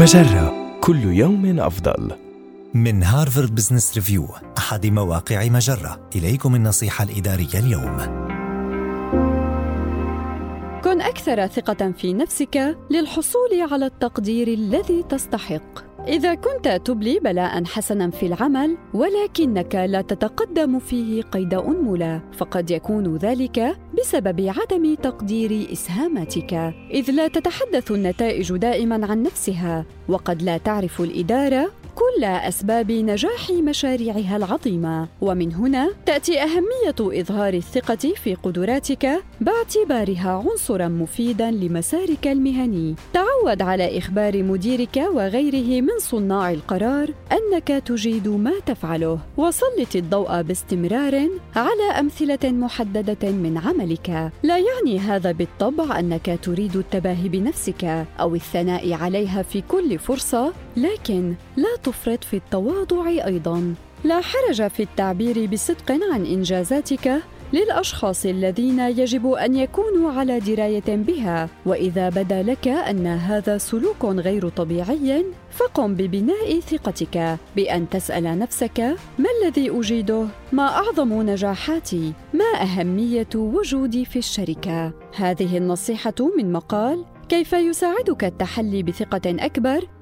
مجرة كل يوم أفضل. من هارفارد بزنس ريفيو أحد مواقع مجرة إليكم النصيحة الإدارية اليوم كن أكثر ثقة في نفسك للحصول على التقدير الذي تستحق. إذا كنت تبلي بلاء حسنا في العمل ولكنك لا تتقدم فيه قيد أنملة فقد يكون ذلك بسبب عدم تقدير إسهاماتك. إذ لا تتحدث النتائج دائما عن نفسها وقد لا تعرف الإدارة كل أسباب نجاح مشاريعها العظيمة. ومن هنا تأتي أهمية إظهار الثقة في قدراتك باعتبارها عنصرا مفيدا لمسارك المهني. تعود على إخبار مديرك وغيره من صناع القرار أنك تجيد ما تفعله. وسلط الضوء باستمرار على أمثلة محددة من عملك. لا يعني هذا بالطبع أنك تريد التباهي بنفسك أو الثناء عليها في كل فرصة لكن لا تفرط في التواضع أيضا. لا حرج في التعبير بصدق عن إنجازاتك للأشخاص الذين يجب أن يكونوا على دراية بها. وإذا بدا لك أن هذا سلوك غير طبيعي فقم ببناء ثقتك بأن تسأل نفسك ما الذي أجيده؟ ما أعظم نجاحاتي؟ ما أهمية وجودي في الشركة؟ هذه النصيحة من مقال كيف يساعدك التحلي بثقة أكبر؟